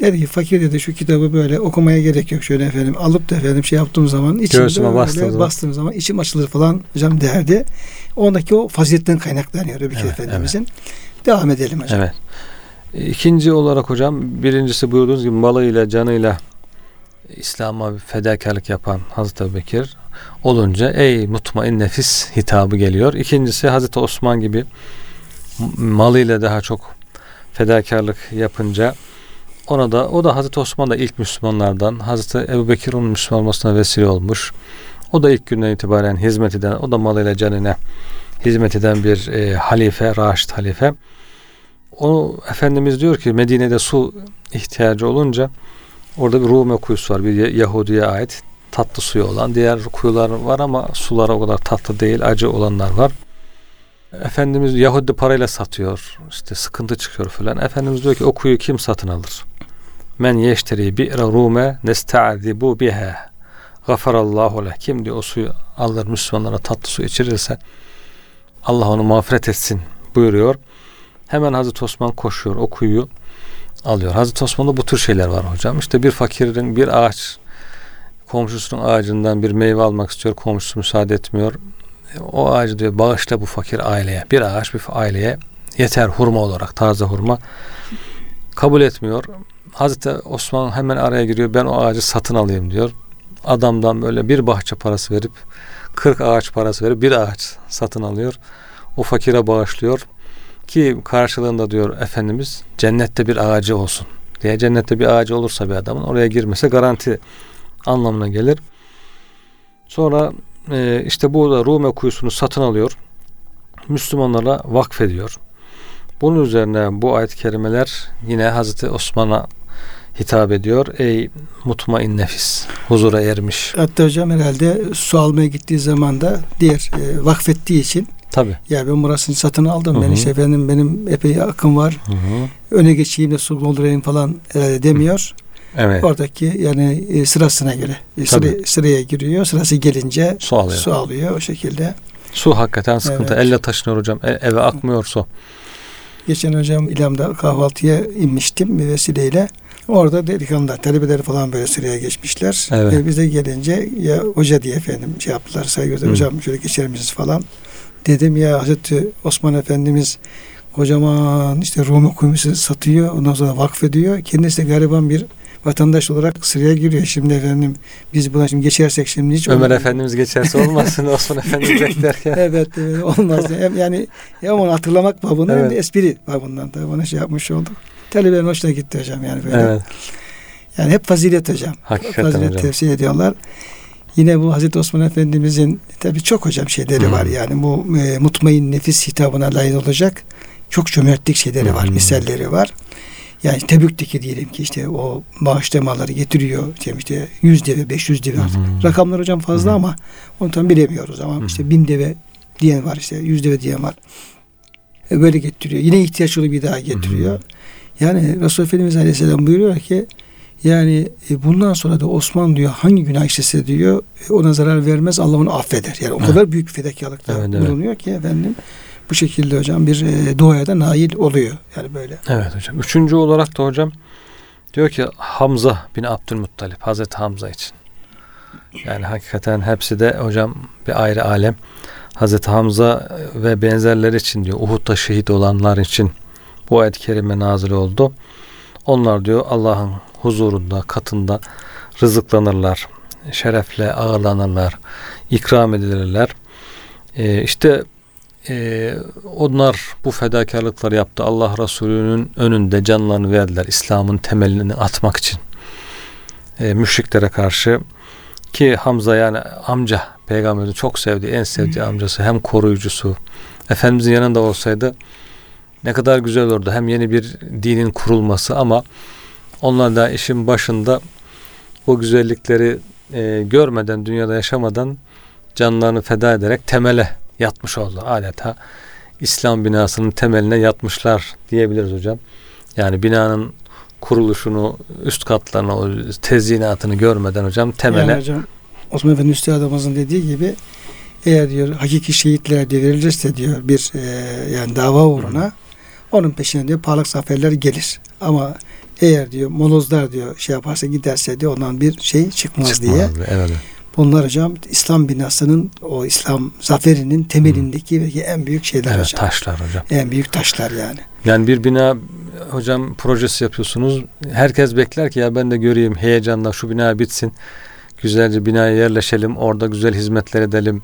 Dedi ki fakir dedi şu kitabı böyle okumaya gerek yok şöyle efendim alıp da efendim şey yaptığım zaman içimde Göğsüme bastığım zaman. bastığım zaman içim açılır falan hocam derdi. Ondaki o faziletten kaynaklanıyor Bekir Evet, Efendimizin. Devam edelim hocam. Evet. İkinci olarak hocam birincisi buyurduğunuz gibi malıyla canıyla İslam'a bir fedakarlık yapan Hazreti Ebubekir olunca ey mutmain nefis hitabı geliyor. İkincisi Hazreti Osman gibi malıyla daha çok fedakarlık yapınca ona da o da Hazreti Osman da ilk Müslümanlardan. Hazreti Ebubekir onun Müslüman olmasına vesile olmuş. O da ilk günden itibaren hizmet eden, o da malıyla canına hizmet eden bir e, halife, Raşid halife. O Efendimiz diyor ki Medine'de su ihtiyacı olunca orada bir Rume kuyusu var. Bir Ye- Yahudi'ye ait tatlı suyu olan. Diğer kuyular var ama suları o kadar tatlı değil. Acı olanlar var. Efendimiz Yahudi parayla satıyor. İşte sıkıntı çıkıyor falan. Efendimiz diyor ki o kuyu kim satın alır? Men yeşteri bi'ra rume nesta'zibu biha. Gafarallahu leh. Kim diyor o suyu alır Müslümanlara tatlı su içirirse Allah onu mağfiret etsin buyuruyor. Hemen Hazreti Osman koşuyor o kuyuyu alıyor. Hazreti Osman'da bu tür şeyler var hocam. İşte bir fakirin bir ağaç komşusunun ağacından bir meyve almak istiyor. Komşusu müsaade etmiyor. O ağacı diyor bağışla bu fakir aileye. Bir ağaç bir aileye yeter hurma olarak taze hurma. Kabul etmiyor. Hazreti Osman hemen araya giriyor. Ben o ağacı satın alayım diyor. Adamdan böyle bir bahçe parası verip 40 ağaç parası verip bir ağaç satın alıyor. O fakire bağışlıyor ki karşılığında diyor Efendimiz cennette bir ağacı olsun diye cennette bir ağacı olursa bir adamın oraya girmesi garanti anlamına gelir. Sonra e, işte bu da Rume kuyusunu satın alıyor. Müslümanlara vakfediyor. Bunun üzerine bu ayet-i kerimeler yine Hazreti Osman'a hitap ediyor. Ey mutmain nefis, huzura ermiş. Hatta hocam herhalde su almaya gittiği zaman da diğer e, vakfettiği için Tabi. ya ben burasını satın aldım. Hı Ben işte efendim benim epey akım var. Öne geçeyim de su doldurayım falan herhalde demiyor. Evet. Oradaki yani e, sırasına göre e, sıra, sıraya giriyor. Sırası gelince Su alıyor. su alıyor o şekilde. Su hakikaten sıkıntı. Evet. Elle taşınıyor hocam. E- eve akmıyor su. Geçen hocam İlam'da kahvaltıya inmiştim bir vesileyle. Orada delikanlılar, talebeler falan böyle sıraya geçmişler. Evet. E, bize gelince ya hoca diye efendim şey yaptılar saygı Hı. hocam şöyle geçer misiniz falan. Dedim ya Hazreti Osman Efendimiz kocaman işte Roma kuyusu satıyor ondan sonra vakfediyor. Kendisi de gariban bir vatandaş olarak sıraya giriyor. Şimdi efendim biz buna şimdi geçersek şimdi hiç Ömer olmaz. Efendimiz geçerse olmasın Osman Efendimiz beklerken. Evet, evet olmaz. Hem yani hem onu hatırlamak babından hem Evet. de espri babından da bana şey yapmış olduk. Talebelerin hoşuna gitti hocam yani böyle. Evet. Yani hep fazilet hocam. Hakikaten fazilet hocam. tefsir ediyorlar. Yine bu Hazreti Osman Efendimizin tabii çok hocam şeyleri Hı. var. Yani bu e, mutmain nefis hitabına layık olacak çok cömertlik şeyleri var, Hı. misalleri var. Yani Tebük'teki diyelim ki işte o bağışlamaları getiriyor. İşte, işte 100 deve, 500 deve artık. Hı. Rakamlar hocam fazla Hı. ama onu tam bilemiyoruz ama Hı. işte bin deve diyen var işte 100 deve diyen var. E, böyle getiriyor. Yine ihtiyaç olup bir daha getiriyor. Hı. Yani Resulullah Efendimiz Aleyhisselam buyuruyor ki yani e, bundan sonra da Osman diyor hangi günah işlese diyor e, ona zarar vermez Allah onu affeder. Yani o Evet. kadar büyük fedakarlıkta Evet, evet. bulunuyor ki efendim bu şekilde hocam bir e, duaya da nail oluyor. Yani böyle. Evet hocam. Üçüncü olarak da hocam diyor ki Hamza bin Abdülmuttalip Hazreti Hamza için. Yani hakikaten hepsi de hocam bir ayrı alem. Hazreti Hamza ve benzerleri için diyor Uhud'da şehit olanlar için bu ayet-i kerime nazil oldu. Onlar diyor Allah'ın huzurunda, katında rızıklanırlar. Şerefle ağırlanırlar. ikram edilirler. Ee, işte e, onlar bu fedakarlıkları yaptı. Allah Resulü'nün önünde canlarını verdiler. İslam'ın temelini atmak için. E, müşriklere karşı ki Hamza yani amca peygamberin çok sevdiği en sevdiği amcası hem koruyucusu Efendimizin yanında olsaydı ne kadar güzel olurdu. Hem yeni bir dinin kurulması ama onlar da işin başında o güzellikleri e, görmeden, dünyada yaşamadan canlarını feda ederek temele yatmış oldu. Adeta İslam binasının temeline yatmışlar diyebiliriz hocam. Yani binanın kuruluşunu, üst katlarını, o tezyinatını görmeden hocam temele Yani hocam Osman Efendi Üstadımızın dediği gibi eğer diyor hakiki şehitler diye verilirse diyor bir e, yani dava uğruna onun peşine diyor parlak zaferler gelir. Ama eğer diyor molozlar diyor şey yaparsa giderse diyor ondan bir şey çıkmaz, diye. çıkmazdı. Evet. Bunlar hocam İslam binasının o İslam zaferinin temelindeki belki en büyük şeyler evet hocam. taşlar hocam. En büyük taşlar yani. Yani bir bina hocam projesi yapıyorsunuz. Herkes bekler ki ya ben de göreyim heyecanla şu bina bitsin. Güzelce binaya yerleşelim. Orada güzel hizmetler edelim.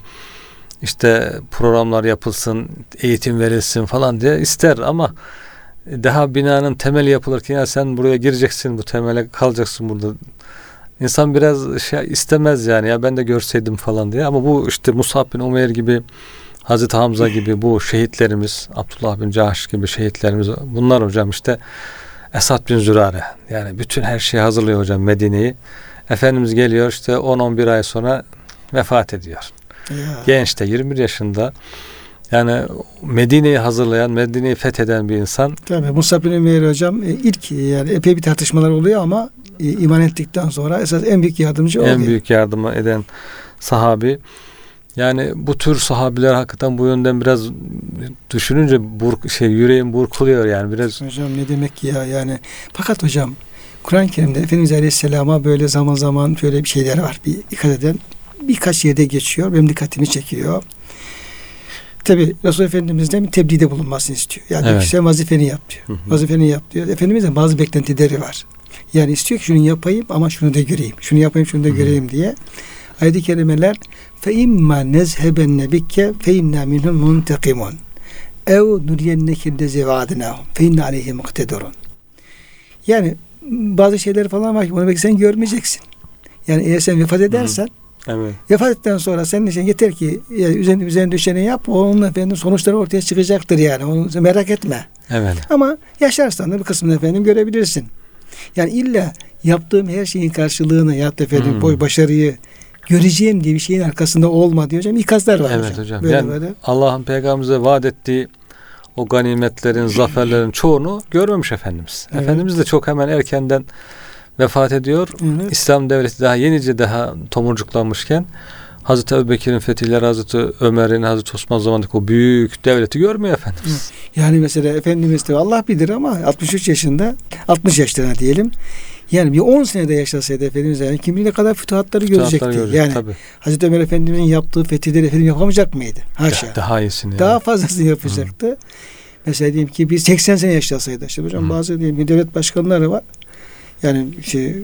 İşte programlar yapılsın, eğitim verilsin falan diye ister ama daha binanın temeli yapılırken ya sen buraya gireceksin bu temele kalacaksın burada. İnsan biraz şey istemez yani ya ben de görseydim falan diye ama bu işte Musab bin Umeyr gibi Hazreti Hamza gibi bu şehitlerimiz Abdullah bin Cahş gibi şehitlerimiz bunlar hocam işte Esad bin Zürare yani bütün her şeyi hazırlıyor hocam Medine'yi. Efendimiz geliyor işte 10-11 ay sonra vefat ediyor. Ya. Genç de 21 yaşında yani Medine'yi hazırlayan, Medine'yi fetheden bir insan Tabii Musa bin Ömer hocam e, ilk yani epey bir tartışmalar oluyor ama e, iman ettikten sonra esas en büyük yardımcı o en oluyor. büyük yardımı eden sahabi. Yani bu tür sahabiler hakikaten bu yönden biraz düşününce burk, şey yüreğim burkuluyor yani biraz Hocam ne demek ki ya yani. Fakat hocam Kur'an-ı Kerim'de Efendimiz Aleyhisselam'a böyle zaman zaman şöyle bir şeyler var. Bir dikkat eden birkaç yerde geçiyor. Benim dikkatimi çekiyor. Tabi Resul Efendimiz'den bir tebliğde bulunmasını istiyor. Yani Evet. sen vazifeni yap diyor. Hı hı. Vazifeni yap diyor. Efendimiz'den bazı beklentileri var. Yani istiyor ki şunu yapayım ama şunu da göreyim. Şunu yapayım şunu da Hı hı. göreyim diye. Ayet-i kerimeler fe imma nezhebenne bikke fe inna minhum muntakimun ev nuriyenneke de zevadinahum fe inna aleyhi muktedurun. Yani bazı şeyler falan var ki onu belki sen görmeyeceksin. Yani eğer sen vefat edersen evet. vefat ettikten sonra senin için yeter ki yani üzerine, üzerine düşeni yap onun efendim sonuçları ortaya çıkacaktır yani. Onu merak etme. Evet. Ama yaşarsan da bir kısmını efendim görebilirsin. Yani illa yaptığım her şeyin karşılığını ya da efendim Hmm. boy başarıyı göreceğim diye bir şeyin arkasında olma diyor hocam. İkazlar var Evet hocam. hocam. Böyle yani böyle. Allah'ın peygamberimize vaat ettiği o ganimetlerin, zaferlerin çoğunu görmemiş Efendimiz. Evet. Efendimiz de çok hemen erkenden vefat ediyor. Evet. İslam devleti daha yenice daha tomurcuklanmışken Hazreti Ebubekir'in fetihleri, Hazreti Ömer'in, Hazreti Osman zamanındaki o büyük devleti görmüyor Efendimiz. Yani mesela Efendimiz de Allah bilir ama 63 yaşında 60 yaşlarına diyelim. Yani bir 10 senede yaşasaydı Efendimiz yani kim bilir ne kadar fütuhatları görecekti. Görecek, yani tabii. Hazreti Ömer Efendimizin yaptığı fetihleri Efendimiz yapamayacak mıydı? Haşa. Daha iyisini. Daha yani. fazlasını yapacaktı. Mesela diyelim ki bir 80 sene yaşasaydı. İşte hocam Hı. bazı diyelim ki devlet başkanları var. Yani şey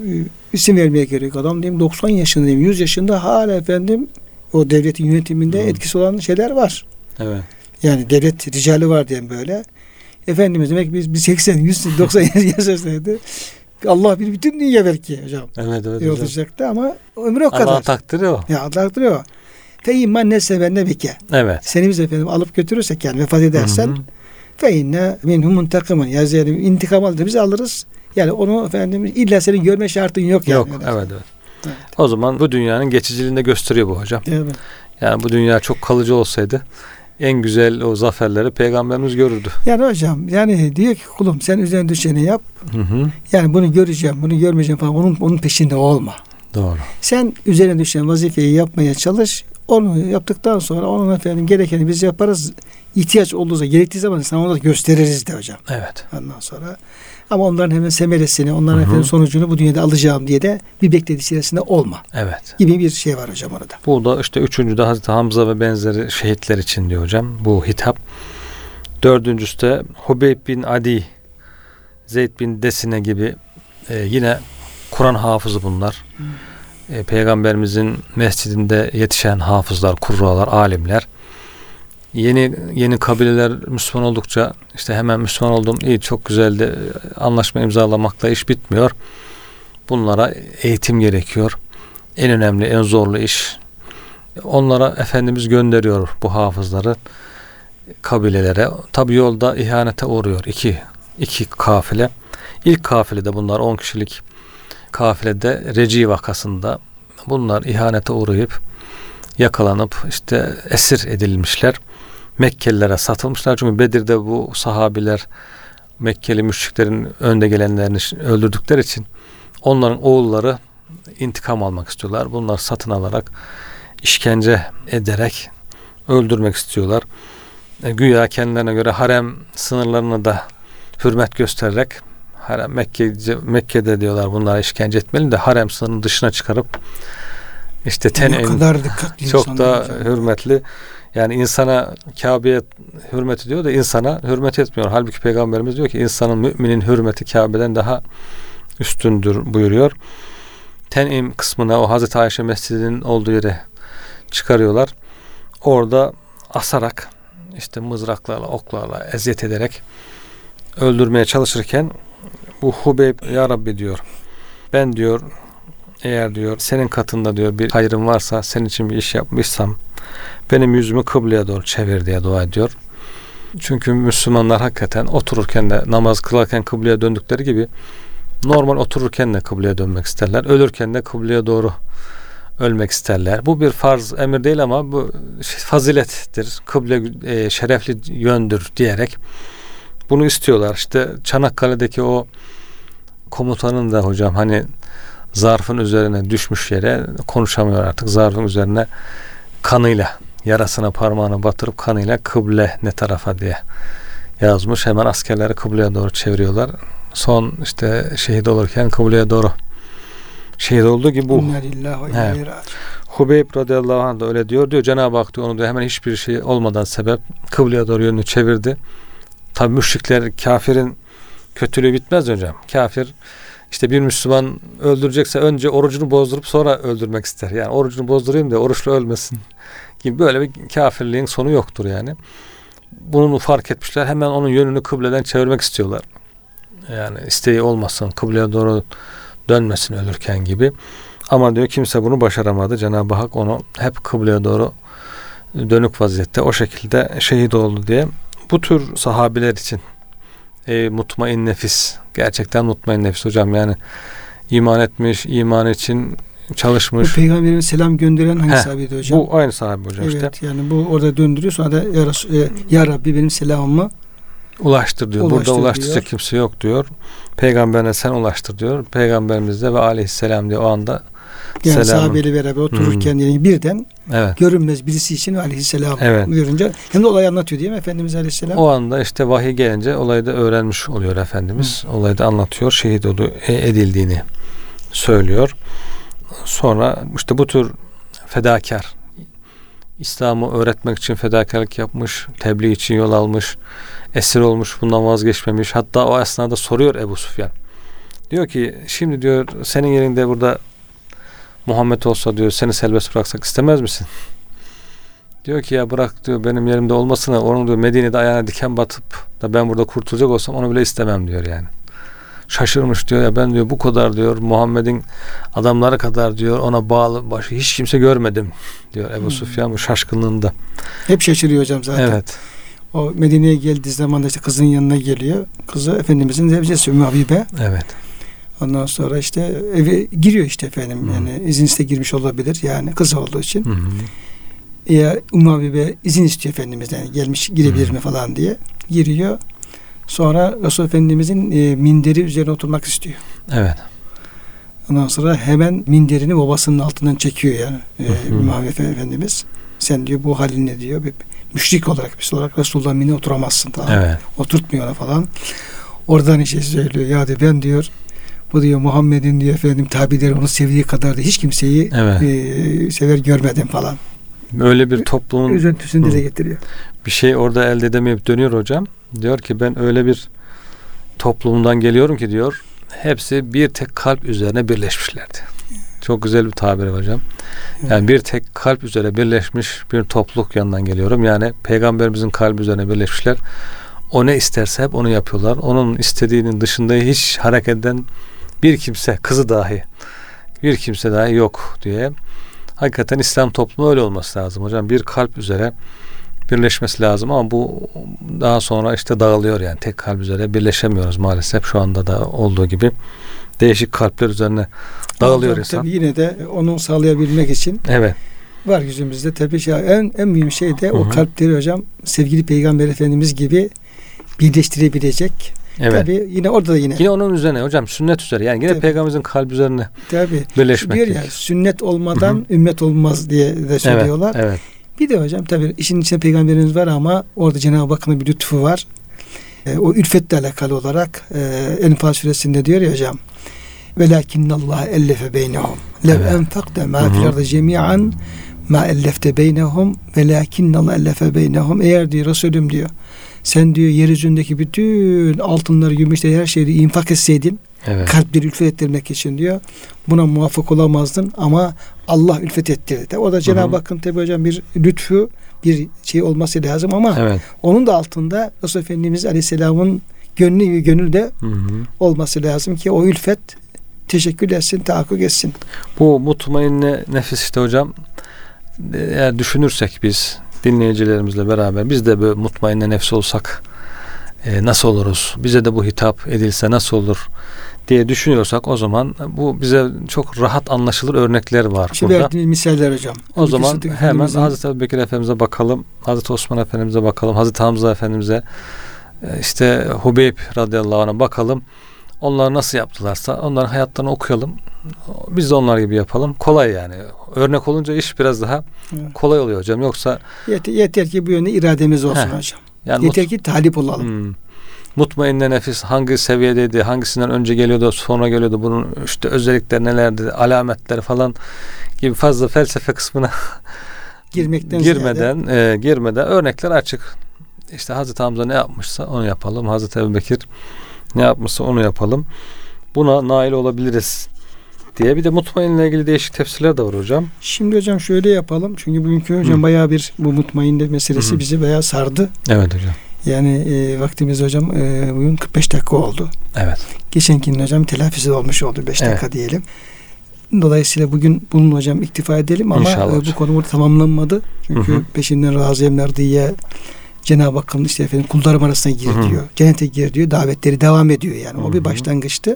isim vermeye gerek. Adam diyeyim 90 yaşında diyeyim 100 yaşında hala efendim o devletin yönetiminde Hı. etkisi olan şeyler var. Evet. Yani devlet ricali var diyelim böyle. Efendimiz demek biz, biz 80, 100, 90 yaşasaydı Allah bir bütün dünya belki hocam. Evet evet. Olacaktı ama ömrü o kadar. takdiri o. Ya Allah o. Fe imman ne sever ne bike. Evet. Seni biz efendim alıp götürürsek yani vefat edersen Hı hı. fe inne minhum muntakimun. Yani intikam alır biz alırız. Yani onu efendim illa senin görme şartın yok yani. Yok Öyle. evet evet. Evet. O zaman bu dünyanın geçiciliğini de gösteriyor bu hocam. Evet. Yani bu dünya çok kalıcı olsaydı en güzel o zaferleri peygamberimiz görürdü. Yani hocam yani diyor ki kulum sen üzerine düşeni yap. Hı hı. Yani bunu göreceğim, bunu görmeyeceğim falan. Onun, onun peşinde olma. Doğru. Sen üzerine düşen vazifeyi yapmaya çalış. Onu yaptıktan sonra onun efendim gerekeni biz yaparız. İhtiyaç olduğu zaman, gerektiği zaman sana onu da gösteririz de hocam. Evet. Ondan sonra. Ama onların hemen semeresini, onların Hı hı. efendim sonucunu bu dünyada alacağım diye de bir bekledi içerisinde olma. Evet. Gibi bir şey var hocam orada. Bu da işte üçüncü de Hazreti Hamza ve benzeri şehitler için diyor hocam bu hitap. Dördüncüsü de Hubeyb bin Adi, Zeyd bin Desine gibi e, yine Kur'an hafızı bunlar. E, Peygamberimizin mescidinde yetişen hafızlar, kurralar, alimler. Yeni yeni kabileler Müslüman oldukça işte hemen Müslüman oldum iyi çok güzeldi anlaşma imzalamakla iş bitmiyor. Bunlara eğitim gerekiyor. En önemli, en zorlu iş. Onlara Efendimiz gönderiyor bu hafızları kabilelere. Tabi yolda ihanete uğruyor iki, iki kafile. İlk kafilede bunlar 10 kişilik kafilede Reci vakasında bunlar ihanete uğrayıp yakalanıp işte esir edilmişler. Mekkelilere satılmışlar. Çünkü Bedir'de bu sahabiler Mekkeli müşriklerin önde gelenlerini öldürdükleri için onların oğulları intikam almak istiyorlar. Bunlar satın alarak işkence ederek öldürmek istiyorlar. E, güya kendilerine göre harem sınırlarına da hürmet göstererek harem Mekke, Mekke'de diyorlar bunlara işkence etmeli de harem sınırının dışına çıkarıp işte ne ten kadar dikkatli çok da hocam. hürmetli. Yani insana Kabe'ye hürmet ediyor da insana hürmet etmiyor. Halbuki Peygamberimiz diyor ki insanın müminin hürmeti Kabe'den daha üstündür buyuruyor. Ten'im kısmına o Hazreti Ayşe Mescidi'nin olduğu yere çıkarıyorlar. Orada asarak işte mızraklarla, oklarla eziyet ederek öldürmeye çalışırken bu Hubeyb ya Rabbi diyor. Ben diyor eğer diyor senin katında diyor bir hayrım varsa senin için bir iş yapmışsam benim yüzümü kıbleye doğru çevir diye dua ediyor. Çünkü Müslümanlar hakikaten otururken de namaz kılarken kıbleye döndükleri gibi normal otururken de kıbleye dönmek isterler. Ölürken de kıbleye doğru ölmek isterler. Bu bir farz emir değil ama bu fazilettir. Kıble e, şerefli yöndür diyerek bunu istiyorlar. İşte Çanakkale'deki o komutanın da hocam hani zarfın üzerine düşmüş yere konuşamıyor artık. Zarfın üzerine kanıyla yarasına parmağını batırıp kanıyla kıble ne tarafa diye yazmış. Hemen askerleri kıbleye doğru çeviriyorlar. Son işte şehit olurken kıbleye doğru şehit olduğu gibi bu He. Hubeyb radıyallahu anh da öyle diyor. Diyor Cenab-ı Hak diyor onu diyor hemen hiçbir şey olmadan sebep kıbleye doğru yönünü çevirdi. Tabi müşrikler kafirin kötülüğü bitmez hocam. Kafir işte bir Müslüman öldürecekse önce orucunu bozdurup sonra öldürmek ister. Yani orucunu bozdurayım da oruçlu ölmesin gibi böyle bir kafirliğin sonu yoktur yani. Bunu fark etmişler. Hemen onun yönünü kıbleden çevirmek istiyorlar. Yani isteği olmasın, kıbleye doğru dönmesin ölürken gibi. Ama diyor kimse bunu başaramadı. Cenab-ı Hak onu hep kıbleye doğru dönük vaziyette o şekilde şehit oldu diye. Bu tür sahabiler için e, mutmain nefis gerçekten mutmain nefis hocam yani iman etmiş, iman için Bu çalışmış. peygamberimiz selam gönderen hangi Heh, sahabeydi hocam? Bu aynı sahabe hocam evet işte. yani bu orada döndürüyor sonra da ya, Resul- e, ya Rabbi benim selamımı Ulaştır diyor. Ulaştır Burada ulaştıracak diyor. kimse yok diyor. Peygamberine sen ulaştır diyor. Peygamberimiz de ve aleyhisselam diyor o anda yani Selamın. sahabeyle beraber otururken yani birden evet. görünmez birisi için aleyhisselam Evet. görünce hem de olayı anlatıyor değil mi Efendimiz aleyhisselam? O anda işte vahiy gelince olayı da öğrenmiş oluyor Efendimiz. Olayı da anlatıyor. Şehit e, edildiğini söylüyor. Sonra işte bu tür fedakar İslam'ı öğretmek için fedakarlık yapmış, tebliğ için yol almış, esir olmuş, bundan vazgeçmemiş. Hatta o esnada soruyor Ebu Sufyan. Diyor ki şimdi diyor senin yerinde burada Muhammed olsa diyor seni serbest bıraksak istemez misin? Diyor ki ya bırak diyor benim yerimde olmasına onun diyor Medine'de ayağına diken batıp da ben burada kurtulacak olsam onu bile istemem diyor yani. şaşırmış diyor ya ben diyor bu kadar diyor Muhammed'in adamları kadar diyor ona bağlı başı hiç kimse görmedim diyor Ebu Hmm. Süfyan bu şaşkınlığında. Hep şaşırıyor hocam zaten. Evet. O Medine'ye geldiği zaman da işte kızın yanına geliyor. Kızı Efendimizin zevcesi Ümmü Habibe. Evet. Ondan sonra işte eve giriyor işte efendim. Hı. Yani izinsiz girmiş olabilir. Yani kız olduğu için. Hı hı. Ya Ümmü Habibe izin istiyor Efendimiz'den. Yani gelmiş girebilir Hı. mi falan diye. Giriyor. Sonra Resul Efendimizin e, minderi üzerine oturmak istiyor. Evet. Ondan sonra hemen minderini babasının altından çekiyor yani. E. Ümmü Habibe Efendimiz. Sen diyor bu halin ne diyor. Bir müşrik olarak bir olarak Resulullah'ın minine oturamazsın falan. Evet. Oturtmuyor ona falan. Oradan işe söylüyor. Ya diyor ben diyor bu diyor Muhammed'in diyor efendim tabileri onu sevdiği kadar da hiç kimseyi Evet. e, sever görmedim falan. Öyle bir toplumun Üzüntüsünü dile getiriyor. bir şey orada elde edemeyip dönüyor hocam. Diyor ki ben öyle bir toplumdan geliyorum ki diyor hepsi bir tek kalp üzerine birleşmişlerdi. Çok güzel bir tabir hocam. Yani bir tek kalp üzere birleşmiş bir topluluk yanından geliyorum. Yani peygamberimizin kalbi üzerine birleşmişler. O ne isterse hep onu yapıyorlar. Onun istediğinin dışında hiç hareket eden bir kimse, kızı dahi bir kimse dahi yok diye. Hakikaten İslam toplumu öyle olması lazım hocam. Bir kalp üzere birleşmesi lazım ama bu daha sonra işte dağılıyor yani tek kalp üzere birleşemiyoruz maalesef şu anda da olduğu gibi değişik kalpler üzerine dağılıyor Tabii, insan. Tabii yine de onu sağlayabilmek için Evet. var yüzümüzde tabii şey, en, en mühim şey de Hı o kalpleri hocam sevgili Peygamber Efendimiz gibi birleştirebilecek. Evet. Tabii yine orada da yine. Yine onun üzerine hocam sünnet üzere yani yine Tabii. peygamberimizin kalbi üzerine Tabii. birleşmek. Diyor ya sünnet olmadan Hı ümmet olmaz diye de evet, söylüyorlar. evet. Bir de hocam tabii işin içinde peygamberimiz var ama orada Cenab-ı Hakk'ın bir lütfu var. E, o ülfetle alakalı olarak e, Enfal suresinde diyor ya hocam velakinnallah ellefe beynehum lev Evet. enfakte ma fil ardı cemi'an ma ellefte beynehum velakinnallah ellefe beynehum eğer diyor Resulüm diyor sen diyor yeryüzündeki bütün altınları, gümüşleri, her şeyi infak etseydin Evet. kalpleri ülfet ettirmek için diyor. Buna muvaffak olamazdın ama Allah ülfet ettirdi. O da Cenab-ı. Hakk'ın tabi hocam bir lütfu bir şey olması lazım ama Evet. onun da altında Resul Efendimiz Aleyhisselam'ın gönlü gönül de Hı hı. olması lazım ki o ülfet teşekkür etsin, tahakkuk etsin. Bu mutmainne nefis işte hocam eğer düşünürsek biz dinleyicilerimizle beraber biz de böyle mutmainne nefs olsak e, nasıl oluruz? Bize de bu hitap edilse nasıl olur? diye düşünüyorsak o zaman bu bize çok rahat anlaşılır örnekler var Şu burada. verdiğiniz misaller hocam. O Ebu zaman hemen Hazreti Ebubekir Efendimiz'e bakalım. Hazreti Osman Efendimiz'e bakalım. Hazreti Hamza Efendimiz'e e, işte Hubeyb radıyallahu anh'a bakalım. Onlar nasıl yaptılarsa onların hayatlarını okuyalım. Biz de onlar gibi yapalım. Kolay yani. Örnek olunca iş biraz daha Evet. kolay oluyor hocam. Yoksa yeter, yeter ki bu yönde irademiz olsun Heh. hocam. yani yeter mut, ki talip olalım. hmm, mutmainne nefis hangi seviyedeydi, hangisinden önce geliyordu, sonra geliyordu, bunun işte özellikleri nelerdi, alametleri falan gibi fazla felsefe kısmına Girmekten ziyade- girmeden e, girmeden örnekler açık. İşte Hazreti Hamza ne yapmışsa onu yapalım. Hazreti Ebubekir ne yapmışsa onu yapalım. Buna nail olabiliriz diye bir de mutmainle ilgili değişik tefsirler de var hocam. Şimdi hocam şöyle yapalım. Çünkü bugünkü hocam Hı. bayağı bir bu mutmainne meselesi Hı bizi bayağı sardı. Evet hocam. Yani e, vaktimiz hocam e, bugün 45 dakika oldu. Evet. Geçenkinin hocam telafisi olmuş oldu 5 Evet. dakika diyelim. Dolayısıyla bugün bunun hocam iktifa edelim ama İnşallah e, bu konu burada tamamlanmadı. Çünkü Hı hı. peşinden razıyemler diye Cenab-ı Hakk'ın işte efendim kullarım arasına gir Hı hı. diyor. Cennete gir diyor. Davetleri devam ediyor yani. O Hı bir başlangıçtı.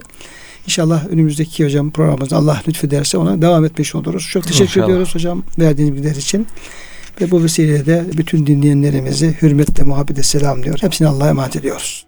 İnşallah önümüzdeki hocam programımızda Allah lütfederse ona devam etmiş oluruz. Çok teşekkür İnşallah. ediyoruz hocam verdiğiniz bilgiler için. Ve bu vesileyle de bütün dinleyenlerimizi hürmetle, muhabbetle selamlıyor. Hepsini Allah'a emanet ediyoruz.